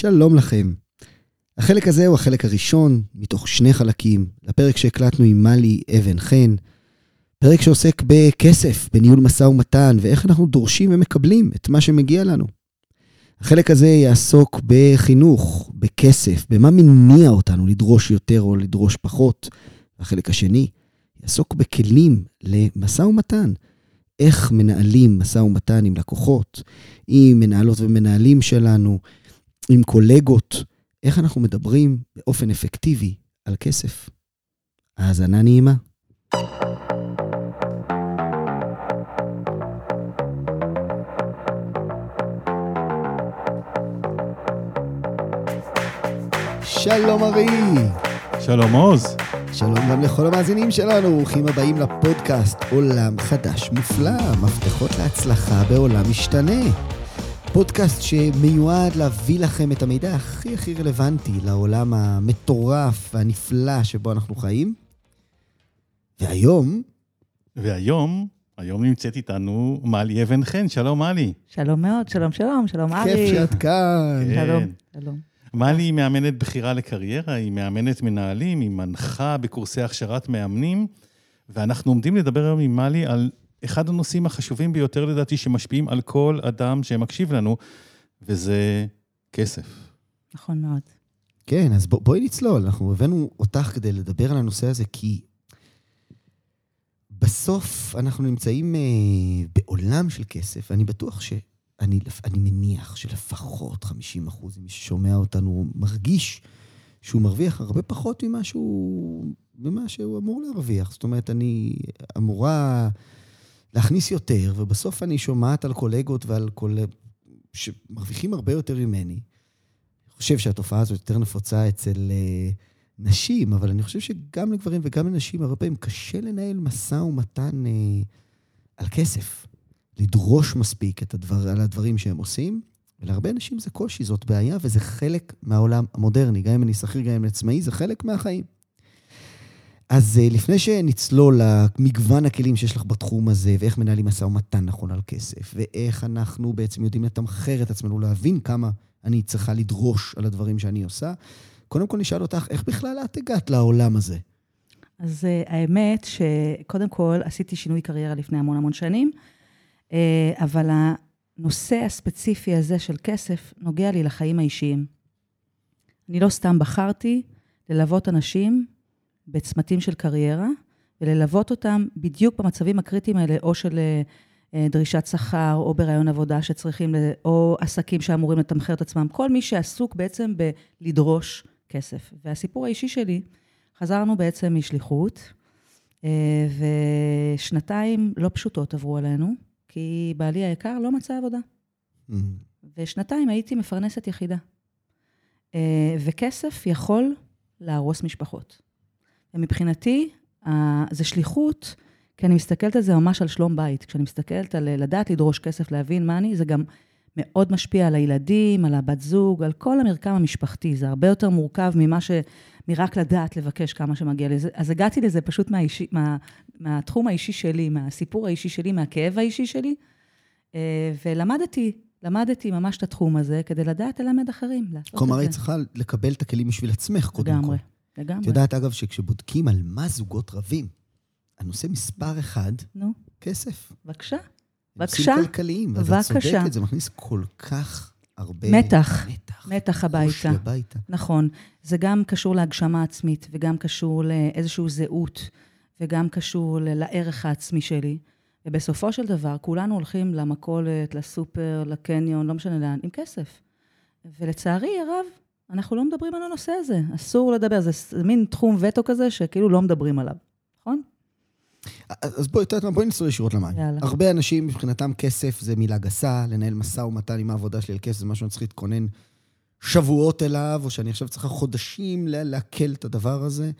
שלום לכם. החלק הזה הוא החלק הראשון מתוך שני חלקים לפרק שהקלטנו עם מלי אבן חן, פרק שעוסק בכסף, בניהול משא ומתן, ואיך אנחנו דורשים ומקבלים את מה שמגיע לנו. החלק הזה יעסוק בחינוך, בכסף, במה מניע אותנו לדרוש יותר או לדרוש פחות. החלק השני יעסוק בכלים למשא ומתן. איך מנהלים משא ומתן עם לקוחות, עם מנהלות ומנהלים שלנו, עם קולגות, איך אנחנו מדברים באופן אפקטיבי על כסף. האזנה נעימה. שלום ארי. שלום עוז. שלום גם לכל המאזינים שלנו, ברוכים הבאים לפודקאסט עולם חדש מופלא, מפתחות להצלחה בעולם משתנה. פודקאסט שמיועד להביא לכם את המידע הכי הכי רלוונטי לעולם המטורף והנפלא שבו אנחנו חיים. והיום... והיום, היום נמצאת איתנו מלי אבן חן, שלום מלי. שלום מאוד, שלום שלום, שלום ארי. כיף שאת כאן. כן. שלום, שלום. מלי היא מאמנת בחירה לקריירה, היא מאמנת מנהלים, היא מנחה בקורסי הכשרת מאמנים, ואנחנו עומדים לדבר היום עם מלי על אחד הנושאים החשובים ביותר לדעתי שמשפיעים על כל אדם שמקשיב לנו, וזה כסף. נכון מאוד. כן, אז בוא, בואי נצלול. אנחנו הבאנו אותך כדי לדבר על הנושא הזה, כי בסוף אנחנו נמצאים אה, בעולם של כסף, ואני בטוח ש... אני, אני מניח שלפחות 50 אחוז ממי ששומע אותנו מרגיש שהוא מרוויח הרבה פחות ממה שהוא, ממה שהוא אמור להרוויח. זאת אומרת, אני אמורה להכניס יותר, ובסוף אני שומעת על קולגות ועל קולגות שמרוויחים הרבה יותר ממני. אני חושב שהתופעה הזאת יותר נפוצה אצל uh, נשים, אבל אני חושב שגם לגברים וגם לנשים, הרבה פעמים קשה לנהל משא ומתן uh, על כסף. לדרוש מספיק את הדבר, על הדברים שהם עושים, ולהרבה אנשים זה קושי, זאת בעיה, וזה חלק מהעולם המודרני. גם אם אני שכיר, גם אם אני עצמאי, זה חלק מהחיים. אז אה, לפני שנצלול למגוון הכלים שיש לך בתחום הזה, ואיך מנהלים משא ומתן נכון על כסף, ואיך אנחנו בעצם יודעים לתמחר את עצמנו, להבין כמה אני צריכה לדרוש על הדברים שאני עושה, קודם כל נשאל אותך, איך בכלל את הגעת לעולם הזה? אז uh, האמת שקודם כל עשיתי שינוי קריירה לפני המון המון שנים, uh, אבל הנושא הספציפי הזה של כסף נוגע לי לחיים האישיים. אני לא סתם בחרתי ללוות אנשים בצמתים של קריירה, וללוות אותם בדיוק במצבים הקריטיים האלה, או של אה, דרישת שכר, או ברעיון עבודה שצריכים, או עסקים שאמורים לתמחר את עצמם, כל מי שעסוק בעצם בלדרוש כסף. והסיפור האישי שלי, חזרנו בעצם משליחות, אה, ושנתיים לא פשוטות עברו עלינו, כי בעלי היקר לא מצא עבודה. Mm-hmm. ושנתיים הייתי מפרנסת יחידה. אה, וכסף יכול להרוס משפחות. ומבחינתי, זה שליחות, כי אני מסתכלת על זה ממש על שלום בית. כשאני מסתכלת על לדעת לדרוש כסף, להבין מה אני, זה גם מאוד משפיע על הילדים, על הבת זוג, על כל המרקם המשפחתי. זה הרבה יותר מורכב ממה ש... מרק לדעת לבקש כמה שמגיע לי. אז הגעתי לזה פשוט מהאישי, מה, מהתחום האישי שלי, מהסיפור האישי שלי, מהכאב האישי שלי, אה, ולמדתי, למדתי ממש את התחום הזה כדי לדעת ללמד אחרים. כלומר, היית צריכה לקבל את הכלים בשביל עצמך, קודם. כל. לגמרי. את יודעת, אגב, שכשבודקים על מה זוגות רבים, הנושא מספר אחד, נו, כסף. בבקשה. בבקשה. נושאים כלכליים, ואת בבקשה. צודקת, זה מכניס כל כך הרבה... מתח. מתח. מתח הביתה. הביתה. נכון. זה גם קשור להגשמה עצמית, וגם קשור לאיזושהי זהות, וגם קשור לערך העצמי שלי. ובסופו של דבר, כולנו הולכים למכולת, לסופר, לקניון, לא משנה לאן, עם כסף. ולצערי הרב, אנחנו לא מדברים על הנושא הזה. אסור לדבר, זה מין תחום וטו כזה שכאילו לא מדברים עליו, נכון? אז בואי, את יודעת מה, בואי נצטרך ישירות למים. יאללה. הרבה אנשים, מבחינתם כסף זה מילה גסה, לנהל משא ומתן עם העבודה שלי על כסף, זה משהו שאני צריך להתכונן שבועות אליו, או שאני עכשיו צריכה חודשים לעכל את הדבר הזה.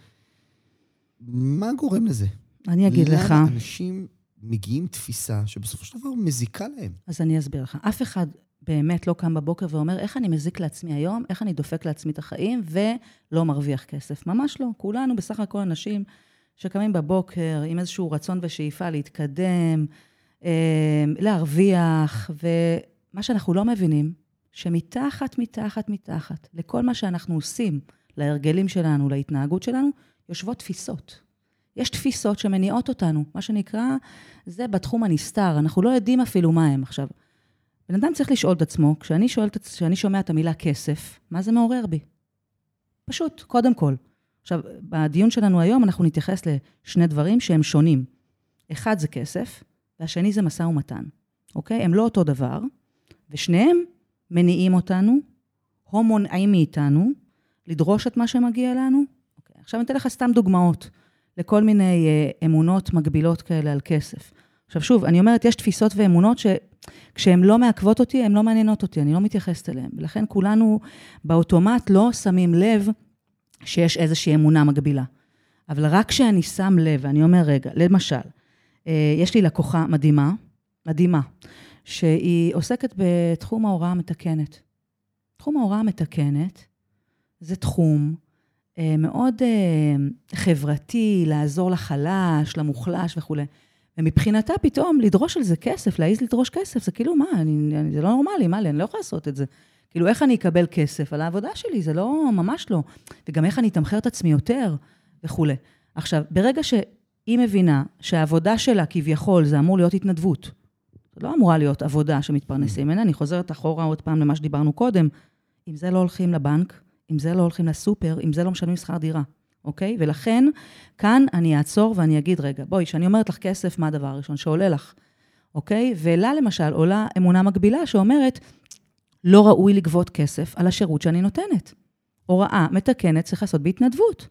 מה גורם לזה? אני אגיד לך. אנשים מגיעים תפיסה שבסופו של דבר מזיקה להם? אז אני אסביר לך. אף אחד באמת לא קם בבוקר ואומר, איך אני מזיק לעצמי היום, איך אני דופק לעצמי את החיים, ולא מרוויח כסף. ממש לא. כולנו בסך הכל אנשים שקמים בבוקר עם איזשהו רצון ושאיפה להתקדם, אה, להרוויח, ומה שאנחנו לא מבינים, שמתחת, מתחת, מתחת, לכל מה שאנחנו עושים, להרגלים שלנו, להתנהגות שלנו, יושבות תפיסות. יש תפיסות שמניעות אותנו, מה שנקרא, זה בתחום הנסתר, אנחנו לא יודעים אפילו מה הם. עכשיו, בן אדם צריך לשאול את עצמו, כשאני, שואלת, כשאני שומע את המילה כסף, מה זה מעורר בי? פשוט, קודם כל. עכשיו, בדיון שלנו היום אנחנו נתייחס לשני דברים שהם שונים. אחד זה כסף, והשני זה משא ומתן, אוקיי? הם לא אותו דבר, ושניהם מניעים אותנו, או מונעים מאיתנו, לדרוש את מה שמגיע לנו. אוקיי, עכשיו אני אתן לך סתם דוגמאות לכל מיני אה, אמונות מגבילות כאלה על כסף. עכשיו שוב, אני אומרת, יש תפיסות ואמונות שכשהן לא מעכבות אותי, הן לא מעניינות אותי, אני לא מתייחסת אליהן. ולכן כולנו באוטומט לא שמים לב שיש איזושהי אמונה מגבילה. אבל רק כשאני שם לב, ואני אומר, רגע, למשל, אה, יש לי לקוחה מדהימה, מדהימה, שהיא עוסקת בתחום ההוראה המתקנת. תחום ההוראה המתקנת זה תחום אה, מאוד אה, חברתי, לעזור לחלש, למוחלש וכולי. ומבחינתה פתאום לדרוש על זה כסף, להעיז לדרוש כסף, זה כאילו, מה, אני, אני, זה לא נורמלי, מה לי, אני לא יכולה לעשות את זה. כאילו, איך אני אקבל כסף על העבודה שלי? זה לא, ממש לא. וגם איך אני אתמחר את עצמי יותר וכולי. עכשיו, ברגע שהיא מבינה שהעבודה שלה כביכול זה אמור להיות התנדבות, זה לא אמורה להיות עבודה שמתפרנסים ממנה, אני חוזרת אחורה עוד פעם למה שדיברנו קודם, עם זה לא הולכים לבנק, עם זה לא הולכים לסופר, עם זה לא משלמים שכר דירה, אוקיי? ולכן, כאן אני אעצור ואני אגיד, רגע, בואי, כשאני אומרת לך כסף, מה הדבר הראשון שעולה לך, אוקיי? ולה למשל עולה אמונה מקבילה שאומרת, לא ראוי לגבות כסף על השירות שאני נותנת. הוראה מתקנת צריך לעשות בהתנדבות.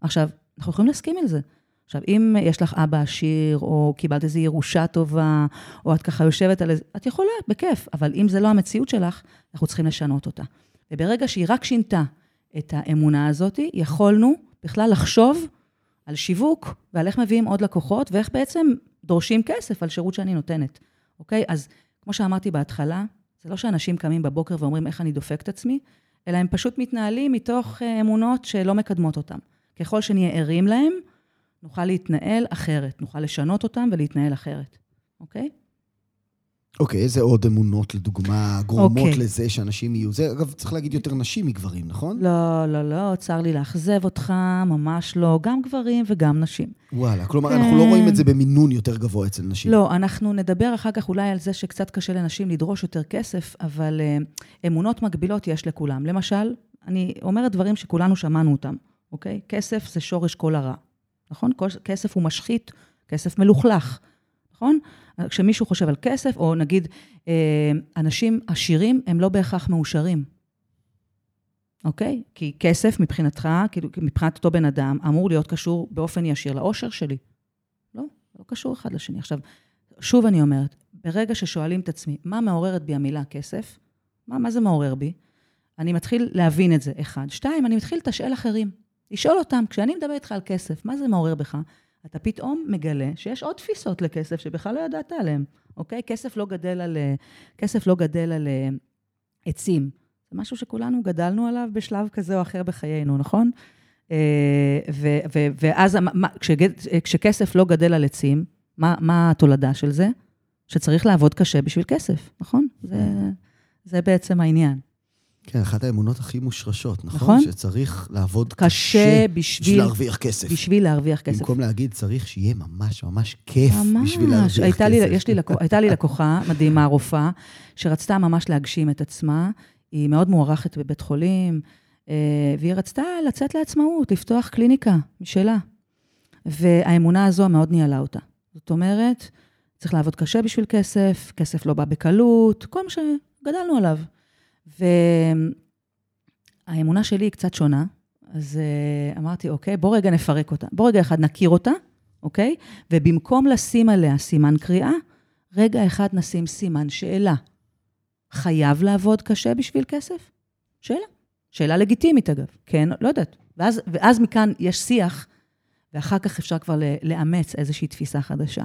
עכשיו, אנחנו יכולים להסכים על זה. עכשיו, אם יש לך אבא עשיר, או קיבלת איזו ירושה טובה, או את ככה יושבת על איזה... את יכולה, בכיף, אבל אם זה לא המציאות שלך, אנחנו צריכים לשנות אותה. וברגע שהיא רק שינתה את האמונה הזאת, יכולנו בכלל לחשוב על שיווק ועל איך מביאים עוד לקוחות, ואיך בעצם דורשים כסף על שירות שאני נותנת, אוקיי? אז כמו שאמרתי בהתחלה, זה לא שאנשים קמים בבוקר ואומרים איך אני דופק את עצמי, אלא הם פשוט מתנהלים מתוך אה, אמונות שלא מקדמות אותם. ככל שנהיה ערים להם, נוכל להתנהל אחרת, נוכל לשנות אותם ולהתנהל אחרת, אוקיי? אוקיי, איזה עוד אמונות, לדוגמה, גורמות אוקיי. לזה שאנשים יהיו... זה, אגב, צריך להגיד יותר נשים מגברים, נכון? לא, לא, לא, צר לי לאכזב אותך, ממש לא. גם גברים וגם נשים. וואלה, כלומר, אנחנו לא רואים את זה במינון יותר גבוה אצל נשים. לא, אנחנו נדבר אחר כך אולי על זה שקצת קשה לנשים לדרוש יותר כסף, אבל uh, אמונות מגבילות יש לכולם. למשל, אני אומרת דברים שכולנו שמענו אותם, אוקיי? כסף זה שורש כל הרע, נכון? כסף הוא משחית, כסף מלוכלך, נכון? כשמישהו חושב על כסף, או נגיד, אה, אנשים עשירים הם לא בהכרח מאושרים, אוקיי? כי כסף מבחינתך, כאילו, מבחינת אותו בן אדם, אמור להיות קשור באופן ישיר לאושר שלי. לא, לא קשור אחד לשני. עכשיו, שוב אני אומרת, ברגע ששואלים את עצמי, מה מעוררת בי המילה כסף? מה, מה זה מעורר בי? אני מתחיל להבין את זה, אחד. שתיים, אני מתחיל לתשאל אחרים. לשאול אותם, כשאני מדבר איתך על כסף, מה זה מעורר בך? אתה פתאום מגלה שיש עוד תפיסות לכסף שבכלל לא ידעת עליהן, אוקיי? כסף לא גדל על, כסף לא גדל על אה, עצים. זה משהו שכולנו גדלנו עליו בשלב כזה או אחר בחיינו, נכון? אה, ו, ו, ואז כשכסף לא גדל על עצים, מה, מה התולדה של זה? שצריך לעבוד קשה בשביל כסף, נכון? זה, זה בעצם העניין. כן, אחת האמונות הכי מושרשות, נכון? נכון. שצריך לעבוד קשה קשה בשביל- בשביל להרוויח כסף. בשביל להרוויח כסף. במקום להגיד, צריך שיהיה ממש ממש כיף ממש. בשביל להרוויח הייתה לי, כסף. יש לי, לקוח, הייתה לי לקוחה מדהימה, רופאה, שרצתה ממש להגשים את עצמה. היא מאוד מוערכת בבית חולים, אה, והיא רצתה לצאת לעצמאות, לפתוח קליניקה משלה. והאמונה הזו מאוד ניהלה אותה. זאת אומרת, צריך לעבוד קשה בשביל כסף, כסף לא בא בקלות, כל מה שגדלנו עליו. והאמונה שלי היא קצת שונה, אז אה, אמרתי, אוקיי, בוא רגע נפרק אותה. בוא רגע אחד נכיר אותה, אוקיי? ובמקום לשים עליה סימן קריאה, רגע אחד נשים סימן שאלה. חייב לעבוד קשה בשביל כסף? שאלה. שאלה לגיטימית, אגב. כן, לא יודעת. ואז, ואז מכאן יש שיח, ואחר כך אפשר כבר לאמץ איזושהי תפיסה חדשה.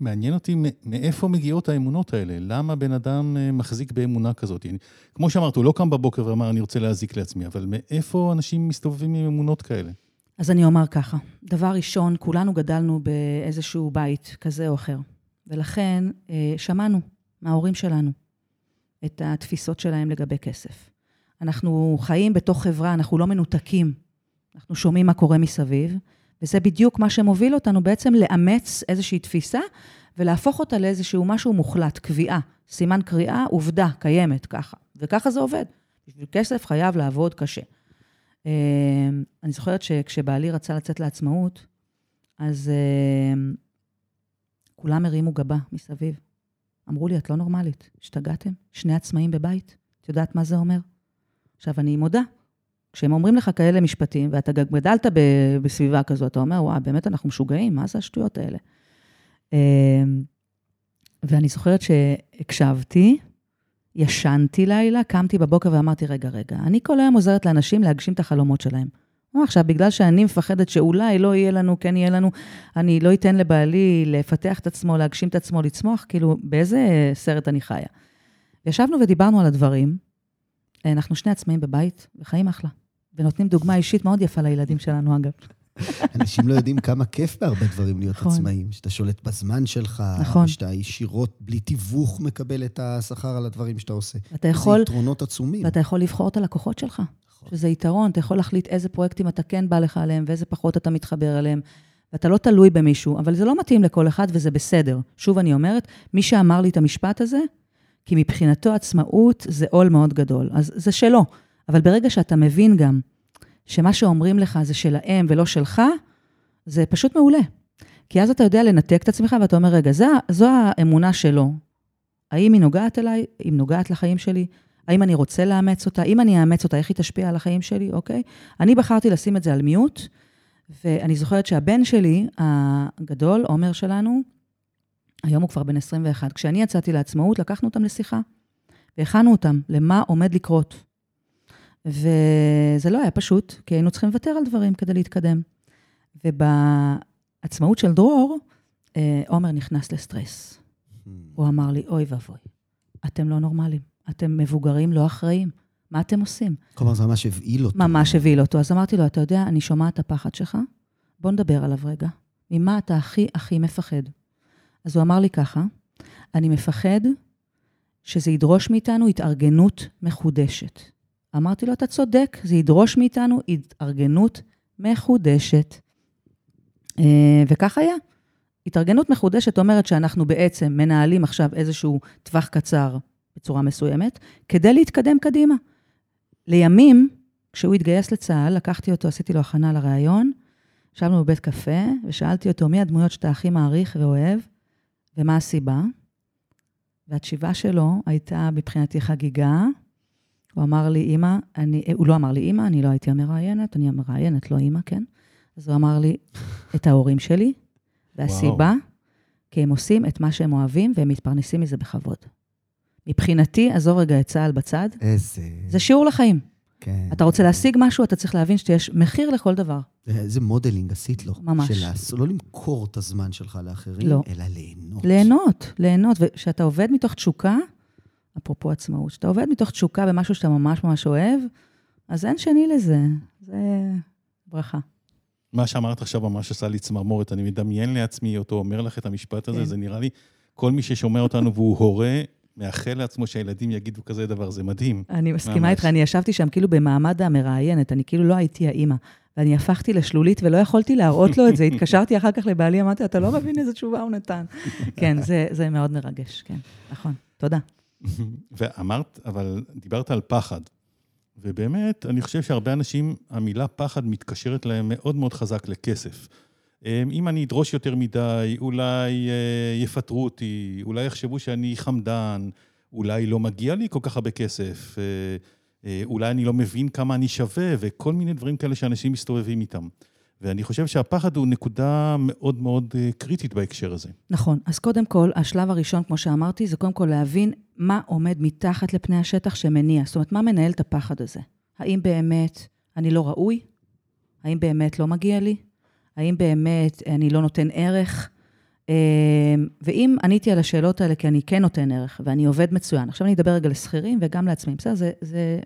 מעניין אותי מאיפה מגיעות האמונות האלה. למה בן אדם אה, מחזיק באמונה כזאת? כמו שאמרת, הוא לא קם בבוקר ואמר, אני רוצה להזיק לעצמי, אבל מאיפה אנשים מסתובבים עם אמונות כאלה? אז אני אומר ככה, דבר ראשון, כולנו גדלנו באיזשהו בית כזה או אחר, ולכן אה, שמענו מההורים שלנו. את התפיסות שלהם לגבי כסף. אנחנו חיים בתוך חברה, אנחנו לא מנותקים. אנחנו שומעים מה קורה מסביב, וזה בדיוק מה שמוביל אותנו בעצם לאמץ איזושהי תפיסה ולהפוך אותה לאיזשהו משהו מוחלט, קביעה, סימן קריאה, עובדה, קיימת, ככה. וככה זה עובד. בשביל כסף חייב לעבוד קשה. אה, אני זוכרת שכשבעלי רצה לצאת לעצמאות, אז אה, כולם הרימו גבה מסביב. אמרו לי, את לא נורמלית, השתגעתם? שני עצמאים בבית? את יודעת מה זה אומר? עכשיו, אני מודה, כשהם אומרים לך כאלה משפטים, ואתה גדלת בסביבה כזו, אתה אומר, וואי, באמת אנחנו משוגעים, מה זה השטויות האלה? אמ, ואני זוכרת שהקשבתי, ישנתי לילה, קמתי בבוקר ואמרתי, רגע, רגע, אני כל היום עוזרת לאנשים להגשים את החלומות שלהם. עכשיו, בגלל שאני מפחדת שאולי לא יהיה לנו, כן יהיה לנו, אני לא אתן לבעלי לפתח את עצמו, להגשים את עצמו, לצמוח, כאילו, באיזה סרט אני חיה? ישבנו ודיברנו על הדברים, אנחנו שני עצמאים בבית, וחיים אחלה. ונותנים דוגמה אישית מאוד יפה לילדים שלנו, אגב. אנשים לא יודעים כמה כיף בהרבה דברים להיות נכון. עצמאים, שאתה שולט בזמן שלך, נכון. שאתה ישירות, בלי תיווך, מקבל את השכר על הדברים שאתה עושה. אתה יכול... זה יתרונות עצומים. ואתה יכול לבחור את הלקוחות שלך, נכון. שזה יתרון, אתה יכול להחליט איזה פרויקטים אתה כן בא לך עליהם, ואיזה פחות אתה מתחבר אליהם. ואתה לא תלוי במישהו, אבל זה לא מתאים לכל אחד וזה בסדר. שוב אני אומרת, מי שאמר לי את המשפט הזה, כי מבחינתו עצמאות זה עול מאוד גדול. אז זה שלו. אבל ברגע שאתה מבין גם שמה שאומרים לך זה שלהם ולא שלך, זה פשוט מעולה. כי אז אתה יודע לנתק את עצמך ואתה אומר, רגע, זו, זו האמונה שלו. האם היא נוגעת אליי? אם נוגעת לחיים שלי? האם אני רוצה לאמץ אותה? אם אני אאמץ אותה, איך היא תשפיע על החיים שלי, אוקיי? אני בחרתי לשים את זה על מיוט, ואני זוכרת שהבן שלי, הגדול, עומר שלנו, היום הוא כבר בן 21. כשאני יצאתי לעצמאות, לקחנו אותם לשיחה, והכנו אותם למה עומד לקרות. וזה לא היה פשוט, כי היינו צריכים לוותר על דברים כדי להתקדם. ובעצמאות של דרור, אה, עומר נכנס לסטרס. הוא אמר לי, אוי ואבוי, אתם לא נורמלים, אתם מבוגרים לא אחראים, מה אתם עושים? כלומר, זה ממש הבהיל אותו. ממש הבהיל אותו. אז אמרתי לו, אתה יודע, אני שומעת את הפחד שלך, בוא נדבר עליו רגע. ממה אתה הכי הכי מפחד? אז הוא אמר לי ככה, אני מפחד שזה ידרוש מאיתנו התארגנות מחודשת. אמרתי לו, אתה צודק, זה ידרוש מאיתנו התארגנות מחודשת. אה, וכך היה. התארגנות מחודשת אומרת שאנחנו בעצם מנהלים עכשיו איזשהו טווח קצר בצורה מסוימת, כדי להתקדם קדימה. לימים, כשהוא התגייס לצה"ל, לקחתי אותו, עשיתי לו הכנה לראיון, ישבנו בבית קפה, ושאלתי אותו, מי הדמויות שאתה הכי מעריך ואוהב, ומה הסיבה? והתשיבה שלו הייתה מבחינתי חגיגה, הוא אמר לי, אימא, אני, הוא לא אמר לי, אימא, אני לא הייתי המראיינת, אני המראיינת, לא אימא, כן? אז הוא אמר לי, את ההורים שלי, והסיבה, וואו. כי הם עושים את מה שהם אוהבים והם מתפרנסים מזה בכבוד. מבחינתי, עזוב רגע את צה"ל בצד, איזה... זה שיעור לחיים. כן. אתה רוצה להשיג משהו, אתה צריך להבין שיש מחיר לכל דבר. איזה modeling עשית לו. ממש. של לעשות, לא למכור את הזמן שלך לאחרים, לא. אלא ליהנות. ליהנות, ליהנות. וכשאתה עובד מתוך תשוקה, אפרופו עצמאות, כשאתה עובד מתוך תשוקה במשהו שאתה ממש ממש אוהב, אז אין שני לזה. זה ברכה. מה שאמרת עכשיו ממש עשה לי צמרמורת. אני מדמיין לעצמי אותו אומר לך את המשפט הזה, כן. זה נראה לי, כל מי ששומע אותנו והוא הורה, מאחל לעצמו שהילדים יגידו כזה דבר, זה מדהים. אני מסכימה איתך, אני ישבתי שם כאילו במעמד המראיינת, אני כאילו לא הייתי האימא. ואני הפכתי לשלולית ולא יכולתי להראות לו את זה. התקשרתי אחר כך לבעלי, אמרתי, אתה לא מבין איזה תשובה הוא נתן. כן, זה, זה מאוד מרגש, כן, נכון. תודה. ואמרת, אבל דיברת על פחד. ובאמת, אני חושב שהרבה אנשים, המילה פחד מתקשרת להם מאוד מאוד חזק לכסף. אמ, אם אני אדרוש יותר מדי, אולי אה, יפטרו אותי, אולי יחשבו שאני חמדן, אולי לא מגיע לי כל כך הרבה כסף, אה, אה, אולי אני לא מבין כמה אני שווה, וכל מיני דברים כאלה שאנשים מסתובבים איתם. ואני חושב שהפחד הוא נקודה מאוד מאוד קריטית בהקשר הזה. נכון. אז קודם כל, השלב הראשון, כמו שאמרתי, זה קודם כל להבין מה עומד מתחת לפני השטח שמניע. זאת אומרת, מה מנהל את הפחד הזה? האם באמת אני לא ראוי? האם באמת לא מגיע לי? האם באמת אני לא נותן ערך? אמ, ואם עניתי על השאלות האלה, כי אני כן נותן ערך, ואני עובד מצוין, עכשיו אני אדבר רגע לשכירים וגם לעצמאים. בסדר, זה, זה...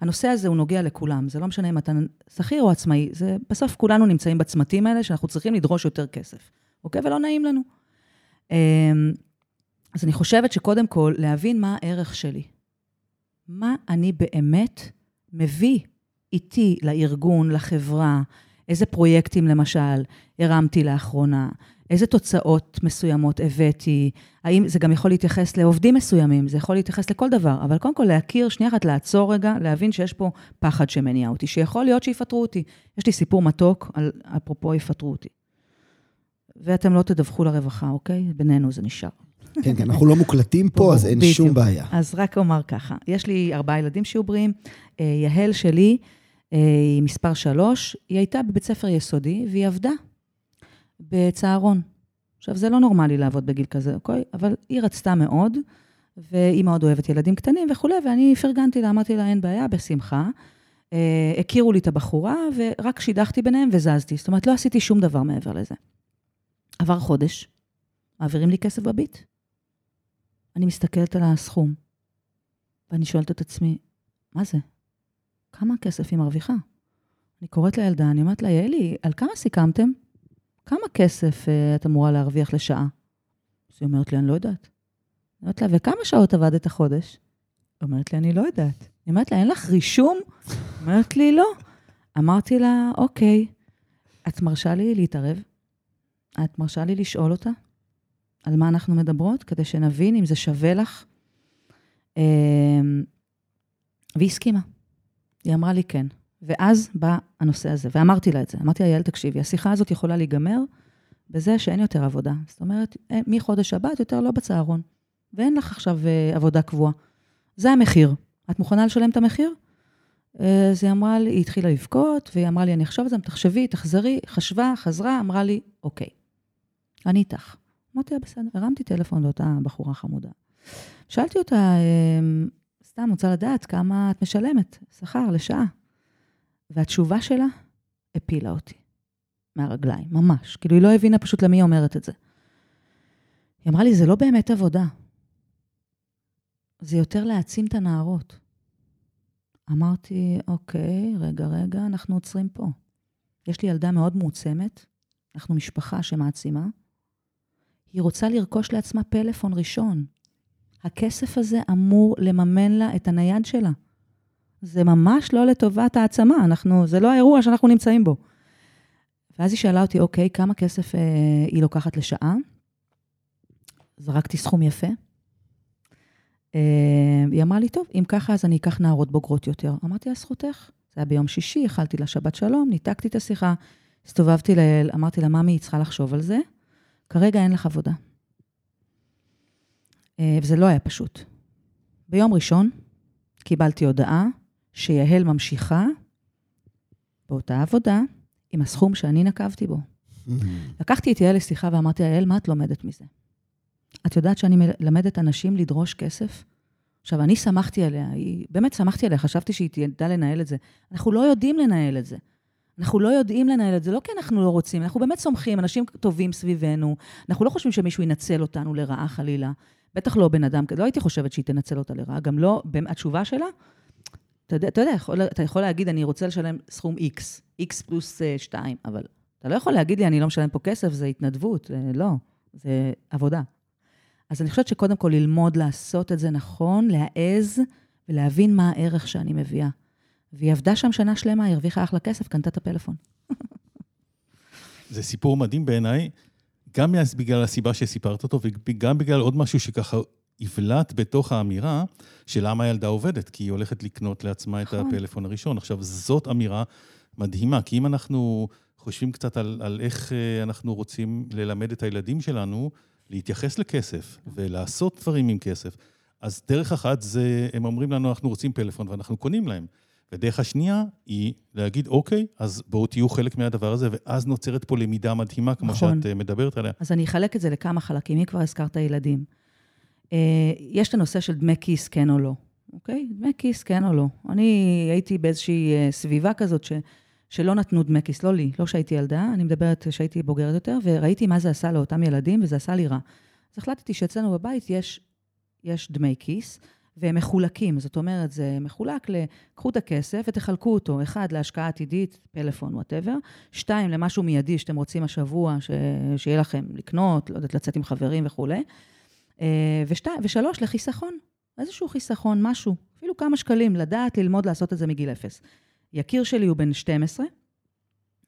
הנושא הזה הוא נוגע לכולם, זה לא משנה אם אתה שכיר או עצמאי, זה בסוף כולנו נמצאים בצמתים האלה שאנחנו צריכים לדרוש יותר כסף, אוקיי? ולא נעים לנו. אמ, אז אני חושבת שקודם כל, להבין מה הערך שלי. מה אני באמת מביא איתי לארגון, לחברה, איזה פרויקטים למשל הרמתי לאחרונה, איזה תוצאות מסוימות הבאתי, האם זה גם יכול להתייחס לעובדים מסוימים, זה יכול להתייחס לכל דבר, אבל קודם כל להכיר, שנייה אחת לעצור רגע, להבין שיש פה פחד שמניע אותי, שיכול להיות שיפטרו אותי. יש לי סיפור מתוק על אפרופו יפטרו אותי. ואתם לא תדווחו לרווחה, אוקיי? בינינו זה נשאר. כן, כן, אנחנו לא מוקלטים פה, אז אין. שום בעיה. אז רק אומר ככה, יש לי ארבעה ילדים שיהיו בריאים. אה, יהל שלי, היא מספר שלוש, היא הייתה בבית ספר יסודי והיא עבדה בצהרון. עכשיו, זה לא נורמלי לעבוד בגיל כזה, אוקיי? אבל היא רצתה מאוד, והיא מאוד אוהבת ילדים קטנים וכולי, ואני פרגנתי לה, אמרתי לה, אין בעיה, בשמחה. אה, הכירו לי את הבחורה, ורק שידכתי ביניהם וזזתי. זאת אומרת, לא עשיתי שום דבר מעבר לזה. עבר חודש, מעבירים לי כסף בביט. אני מסתכלת על הסכום, ואני שואלת את עצמי, מה זה? כמה כסף היא מרוויחה? אני קוראת לילדה, אני אומרת לה, יעלי, על כמה סיכמתם? כמה כסף uh, את אמורה להרוויח לשעה? אז היא אומרת לי, אני לא יודעת. אני אומרת לה, וכמה שעות עבדת החודש? היא אומרת לי, אני לא יודעת. אני אומרת לה, אין לך רישום? היא אומרת לי, לא. אמרתי לה, אוקיי, את מרשה לי להתערב? את מרשה לי לשאול אותה על מה אנחנו מדברות, כדי שנבין אם זה שווה לך? אמ, והיא הסכימה. היא אמרה לי כן. ואז בא הנושא הזה, ואמרתי לה את זה. אמרתי לה, יעל, תקשיבי, השיחה הזאת יכולה להיגמר בזה שאין יותר עבודה. זאת אומרת, אה, מחודש הבא את יותר לא בצהרון, ואין לך עכשיו אה, עבודה קבועה. זה המחיר. את מוכנה לשלם את המחיר? אז היא אמרה לי, היא התחילה לבכות, והיא אמרה לי, אני אחשוב על זה, תחשבי, תחזרי, חשבה, חזרה, אמרה לי, אוקיי, אני איתך. אמרתי לה, בסדר, הרמתי טלפון לאותה בחורה חמודה. שאלתי אותה, אמ, סתם רוצה לדעת כמה את משלמת, שכר לשעה. והתשובה שלה הפילה אותי מהרגליים, ממש. כאילו, היא לא הבינה פשוט למי היא אומרת את זה. היא אמרה לי, זה לא באמת עבודה. זה יותר להעצים את הנערות. אמרתי, אוקיי, רגע, רגע, אנחנו עוצרים פה. יש לי ילדה מאוד מועצמת, אנחנו משפחה שמעצימה. היא רוצה לרכוש לעצמה פלאפון ראשון. הכסף הזה אמור לממן לה את הנייד שלה. זה ממש לא לטובת העצמה, אנחנו, זה לא האירוע שאנחנו נמצאים בו. ואז היא שאלה אותי, אוקיי, כמה כסף אה, היא לוקחת לשעה? זרקתי סכום יפה. אה, היא אמרה לי, טוב, אם ככה, אז אני אקח נערות בוגרות יותר. אמרתי לה, זכותך. זה היה ביום שישי, אכלתי לה שבת שלום, ניתקתי את השיחה, הסתובבתי לאל, אמרתי לה, ממי, היא צריכה לחשוב על זה. כרגע אין לך עבודה. אה, וזה לא היה פשוט. ביום ראשון קיבלתי הודעה שיהל ממשיכה באותה עבודה עם הסכום שאני נקבתי בו. לקחתי את יעל לשיחה ואמרתי לה, יעל, מה את לומדת מזה? את יודעת שאני מלמדת אנשים לדרוש כסף? עכשיו, אני שמחתי עליה, היא, באמת שמחתי עליה, חשבתי שהיא תדע לנהל את זה. אנחנו לא יודעים לנהל את זה. אנחנו לא יודעים לנהל את זה, לא כי אנחנו לא רוצים, אנחנו באמת סומכים, אנשים טובים סביבנו, אנחנו לא חושבים שמישהו ינצל אותנו לרעה חלילה. בטח לא בן אדם, לא הייתי חושבת שהיא תנצל אותה לרעה, גם לא, התשובה שלה, אתה יודע, אתה, יודע אתה יכול להגיד, אני רוצה לשלם סכום X, X פלוס 2, אבל אתה לא יכול להגיד לי, אני לא משלם פה כסף, זה התנדבות, לא, זה עבודה. אז אני חושבת שקודם כל ללמוד לעשות את זה נכון, להעז ולהבין מה הערך שאני מביאה. והיא עבדה שם שנה שלמה, הרוויחה אחלה כסף, קנתה את הפלאפון. זה סיפור מדהים בעיניי, גם בגלל הסיבה שסיפרת אותו, וגם בגלל עוד משהו שככה יבלט בתוך האמירה של למה הילדה עובדת, כי היא הולכת לקנות לעצמה את נכון. הפלאפון הראשון. עכשיו, זאת אמירה מדהימה, כי אם אנחנו חושבים קצת על, על איך אה, אנחנו רוצים ללמד את הילדים שלנו להתייחס לכסף ולעשות דברים עם כסף, אז דרך אחת זה, הם אומרים לנו, אנחנו רוצים פלאפון ואנחנו קונים להם. ודרך השנייה היא להגיד, אוקיי, אז בואו תהיו חלק מהדבר הזה, ואז נוצרת פה למידה מדהימה, כמו נכון. שאת אה, מדברת עליה. אז אני אחלק את זה לכמה חלקים, אם כבר הזכרת ילדים. אה, יש את הנושא של דמי כיס, כן או לא, אוקיי? דמי כיס, כן או לא. אני הייתי באיזושהי אה, סביבה כזאת ש, שלא נתנו דמי כיס, לא לי, לא שהייתי ילדה, אני מדברת שהייתי בוגרת יותר, וראיתי מה זה עשה לאותם ילדים, וזה עשה לי רע. אז החלטתי שאצלנו בבית יש, יש דמי כיס, והם מחולקים, זאת אומרת, זה מחולק ל... קחו את הכסף ותחלקו אותו, אחד, להשקעה עתידית, פלאפון, whatever, שתיים, למשהו מיידי שאתם רוצים השבוע, ש... שיהיה לכם לקנות, לא יודעת, לצאת עם חברים וכולי, אה, ושתי... ושלוש, לחיסכון, איזשהו חיסכון, משהו, אפילו כמה שקלים, לדעת, ללמוד לעשות את זה מגיל אפס. יקיר שלי הוא בן 12,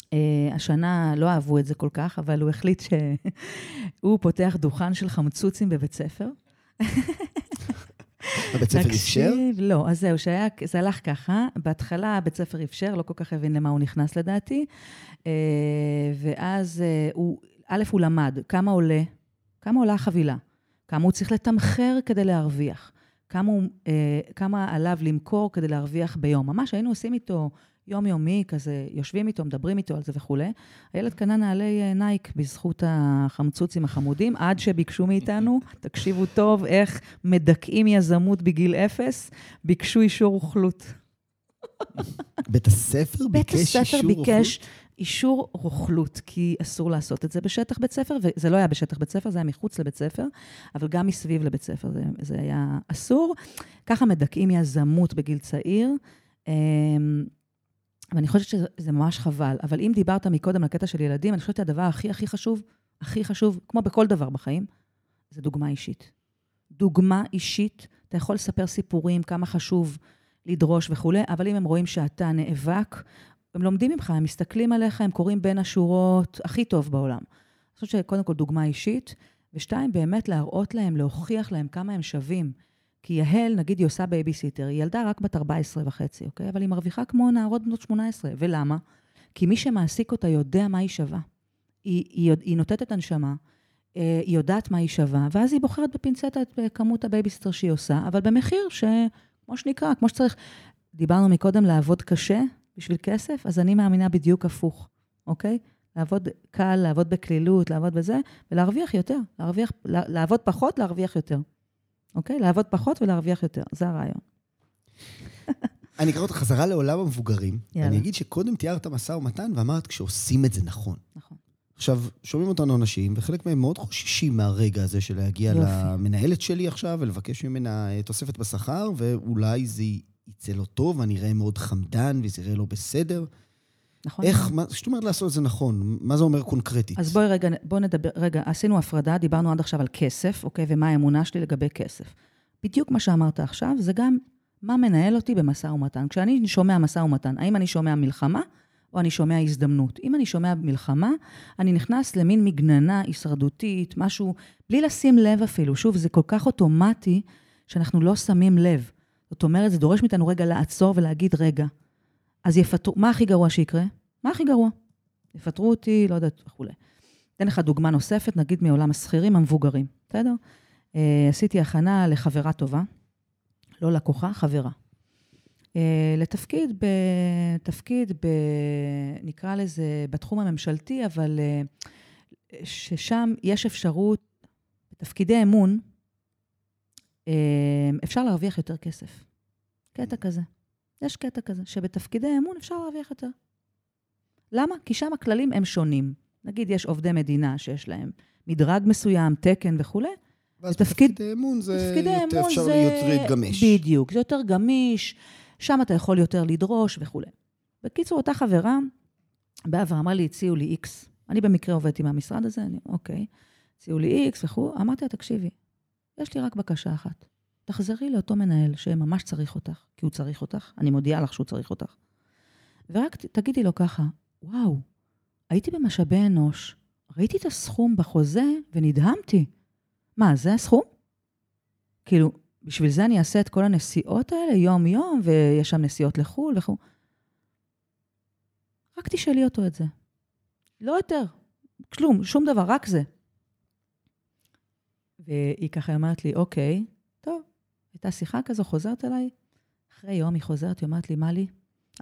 אה, השנה לא אהבו את זה כל כך, אבל הוא החליט שהוא פותח דוכן של חמצוצים בבית ספר. הבית ספר אפשר? לא, אז זהו, שהיה, זה הלך ככה. בהתחלה הבית ספר אפשר, לא כל כך הבין למה הוא נכנס לדעתי. Uh, ואז uh, הוא, א', הוא למד כמה עולה, כמה עולה החבילה, כמה הוא צריך לתמחר כדי להרוויח, כמה, הוא, אה, כמה עליו למכור כדי להרוויח ביום. ממש היינו עושים איתו יומיומי, כזה, יושבים איתו, מדברים איתו על זה וכולי. הילד קנה נעלי אה, נייק בזכות החמצוצים החמודים, עד שביקשו מאיתנו, תקשיבו טוב, איך מדכאים יזמות בגיל אפס, ביקשו אישור רוכלות. בית הספר ביקש אישור רוכלות? בית הספר ביקש אישור רוכלות, כי אסור לעשות את זה בשטח בית ספר, וזה לא היה בשטח בית ספר, זה היה מחוץ לבית ספר, אבל גם מסביב לבית ספר זה, זה היה אסור. ככה מדכאים יזמות בגיל צעיר. ואני חושבת שזה ממש חבל. אבל אם דיברת מקודם על קטע של ילדים, אני חושבת שהדבר הכי הכי חשוב, הכי חשוב, כמו בכל דבר בחיים, זה דוגמה אישית. דוגמה אישית, אתה יכול לספר סיפורים, כמה חשוב לדרוש וכולי, אבל אם הם רואים שאתה נאבק, הם לומדים ממך, הם מסתכלים עליך, הם קוראים בין השורות, הכי טוב בעולם. אני חושבת שקודם כל דוגמה אישית, ושתיים, באמת להראות להם, להוכיח להם כמה הם שווים. כי יהל, נגיד, היא עושה בייביסיטר, היא ילדה רק בת 14 וחצי, אוקיי? אבל היא מרוויחה כמו נערות בנות 18. ולמה? כי מי שמעסיק אותה יודע מה היא שווה. היא, היא, היא נותנת את הנשמה, אה, היא יודעת מה היא שווה, ואז היא בוחרת בפינצטה את כמות הבייביסיטר שהיא עושה, אבל במחיר שכמו שנקרא, כמו שצריך. דיברנו מקודם לעבוד קשה בשביל כסף, אז אני מאמינה בדיוק הפוך, אוקיי? לעבוד קל, לעבוד בקלילות, לעבוד בזה, ולהרוויח יותר. להרוויח, לעבוד פחות, להרוויח יותר. אוקיי? לעבוד פחות ולהרוויח יותר, זה הרעיון. אני אקרא אותך חזרה לעולם המבוגרים. יאללה. אני אגיד שקודם תיארת משא ומתן ואמרת כשעושים את זה נכון. נכון. עכשיו, שומעים אותנו אנשים, וחלק מהם מאוד חוששים מהרגע הזה של להגיע יופי. למנהלת שלי עכשיו ולבקש ממנה אה, תוספת בשכר, ואולי זה יצא לו טוב, ואני אראה מאוד חמדן, וזה יראה לו בסדר. נכון. איך, מה, זאת אומרת לעשות את זה נכון? מה זה אומר קונקרטית? אז בואי רגע, בואי נדבר, רגע, עשינו הפרדה, דיברנו עד עכשיו על כסף, אוקיי, ומה האמונה שלי לגבי כסף. בדיוק מה שאמרת עכשיו, זה גם מה מנהל אותי במשא ומתן. כשאני שומע משא ומתן, האם אני שומע מלחמה או אני שומע הזדמנות? אם אני שומע מלחמה, אני נכנס למין מגננה הישרדותית, משהו, בלי לשים לב אפילו. שוב, זה כל כך אוטומטי, שאנחנו לא שמים לב. זאת אומרת, זה דורש מאיתנו רגע לעצור ולהגיד, רגע, אז יפטרו, מה הכי גרוע שיקרה? מה הכי גרוע? יפטרו אותי, לא יודעת, וכולי. אתן לך דוגמה נוספת, נגיד מעולם השכירים המבוגרים, בסדר? Uh, עשיתי הכנה לחברה טובה, לא לקוחה, חברה. Uh, לתפקיד, בתפקיד, ב, נקרא לזה, בתחום הממשלתי, אבל uh, ששם יש אפשרות, בתפקידי אמון, אפשר להרוויח יותר כסף. קטע כזה. יש קטע כזה, שבתפקידי אמון אפשר להרוויח יותר. למה? כי שם הכללים הם שונים. נגיד, יש עובדי מדינה שיש להם מדרג מסוים, תקן וכולי. ואז בתפקיד, בתפקידי אמון זה יותר אמון אפשר זה... להיות גמיש. בדיוק, זה יותר גמיש, שם אתה יכול יותר לדרוש וכולי. בקיצור, אותה חברה באה ואמרה לי, הציעו לי איקס. אני במקרה עובדת עם המשרד הזה, אני, אוקיי, הציעו לי איקס וכו'. אמרתי לה, תקשיבי, יש לי רק בקשה אחת. תחזרי לאותו מנהל שממש צריך אותך, כי הוא צריך אותך, אני מודיעה לך שהוא צריך אותך. ורק תגידי לו ככה, וואו, הייתי במשאבי אנוש, ראיתי את הסכום בחוזה ונדהמתי. מה, זה הסכום? כאילו, בשביל זה אני אעשה את כל הנסיעות האלה יום-יום, ויש שם נסיעות לחו"ל וכו'. רק תשאלי אותו את זה. לא יותר, כלום, שום דבר, רק זה. והיא ככה אומרת לי, אוקיי, הייתה שיחה כזו, חוזרת אליי, אחרי יום היא חוזרת, היא אומרת לי, מה לי?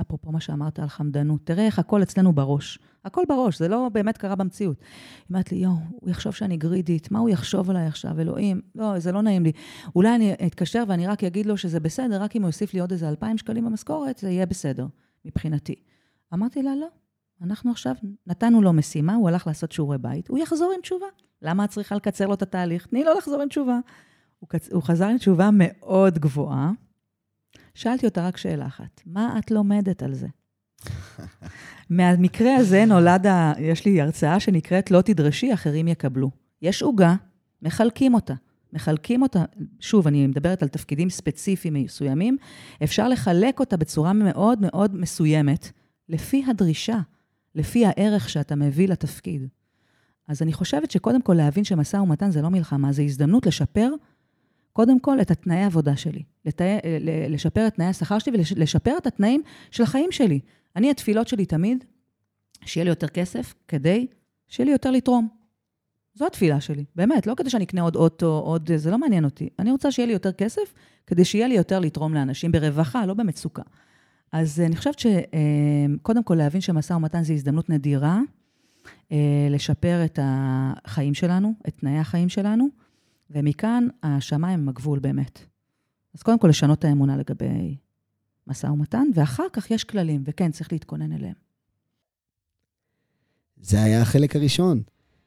אפרופו מה שאמרת על חמדנות, תראה איך הכל אצלנו בראש. הכל בראש, זה לא באמת קרה במציאות. היא אומרת לי, יואו, הוא יחשוב שאני גרידית, מה הוא יחשוב עליי עכשיו, אלוהים? לא, זה לא נעים לי. אולי אני אתקשר ואני רק אגיד לו שזה בסדר, רק אם הוא יוסיף לי עוד איזה 2,000 שקלים במשכורת, זה יהיה בסדר, מבחינתי. אמרתי לה, לא, אנחנו עכשיו נתנו לו משימה, הוא הלך לעשות שיעורי בית, הוא יחזור עם תשובה. למה את צריכה לקצר לו את התהליך? תני לו לחזור עם תשובה. הוא, קצ... הוא חזר עם תשובה מאוד גבוהה. שאלתי אותה רק שאלה אחת, מה את לומדת על זה? מהמקרה הזה נולד, ה... יש לי הרצאה שנקראת לא תדרשי, אחרים יקבלו. יש עוגה, מחלקים אותה. מחלקים אותה, שוב, אני מדברת על תפקידים ספציפיים מסוימים, אפשר לחלק אותה בצורה מאוד מאוד מסוימת, לפי הדרישה, לפי הערך שאתה מביא לתפקיד. אז אני חושבת שקודם כל להבין שמשא ומתן זה לא מלחמה, זה הזדמנות לשפר קודם כל את התנאי העבודה שלי, לתא, לשפר את תנאי השכר שלי ולשפר את התנאים של החיים שלי. אני, התפילות שלי תמיד, שיהיה לי יותר כסף כדי שיהיה לי יותר לתרום. זו התפילה שלי, באמת, לא כדי שאני אקנה עוד אוטו, עוד... זה לא מעניין אותי. אני רוצה שיהיה לי יותר כסף, כדי שיהיה לי יותר לתרום לאנשים ברווחה, לא במצוקה. אז אני חושבת שקודם כל להבין שמשא ומתן זה הזדמנות נדירה, אה, לשפר את החיים שלנו, את תנאי החיים שלנו, ומכאן השמיים הם הגבול באמת. אז קודם כל לשנות את האמונה לגבי משא ומתן, ואחר כך יש כללים, וכן, צריך להתכונן אליהם. זה היה החלק הראשון.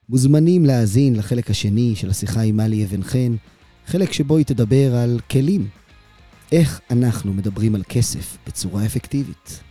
מוזמנים להאזין לחלק השני של השיחה עם מלי אבן חן, חלק שבו היא תדבר על כלים. איך אנחנו מדברים על כסף בצורה אפקטיבית.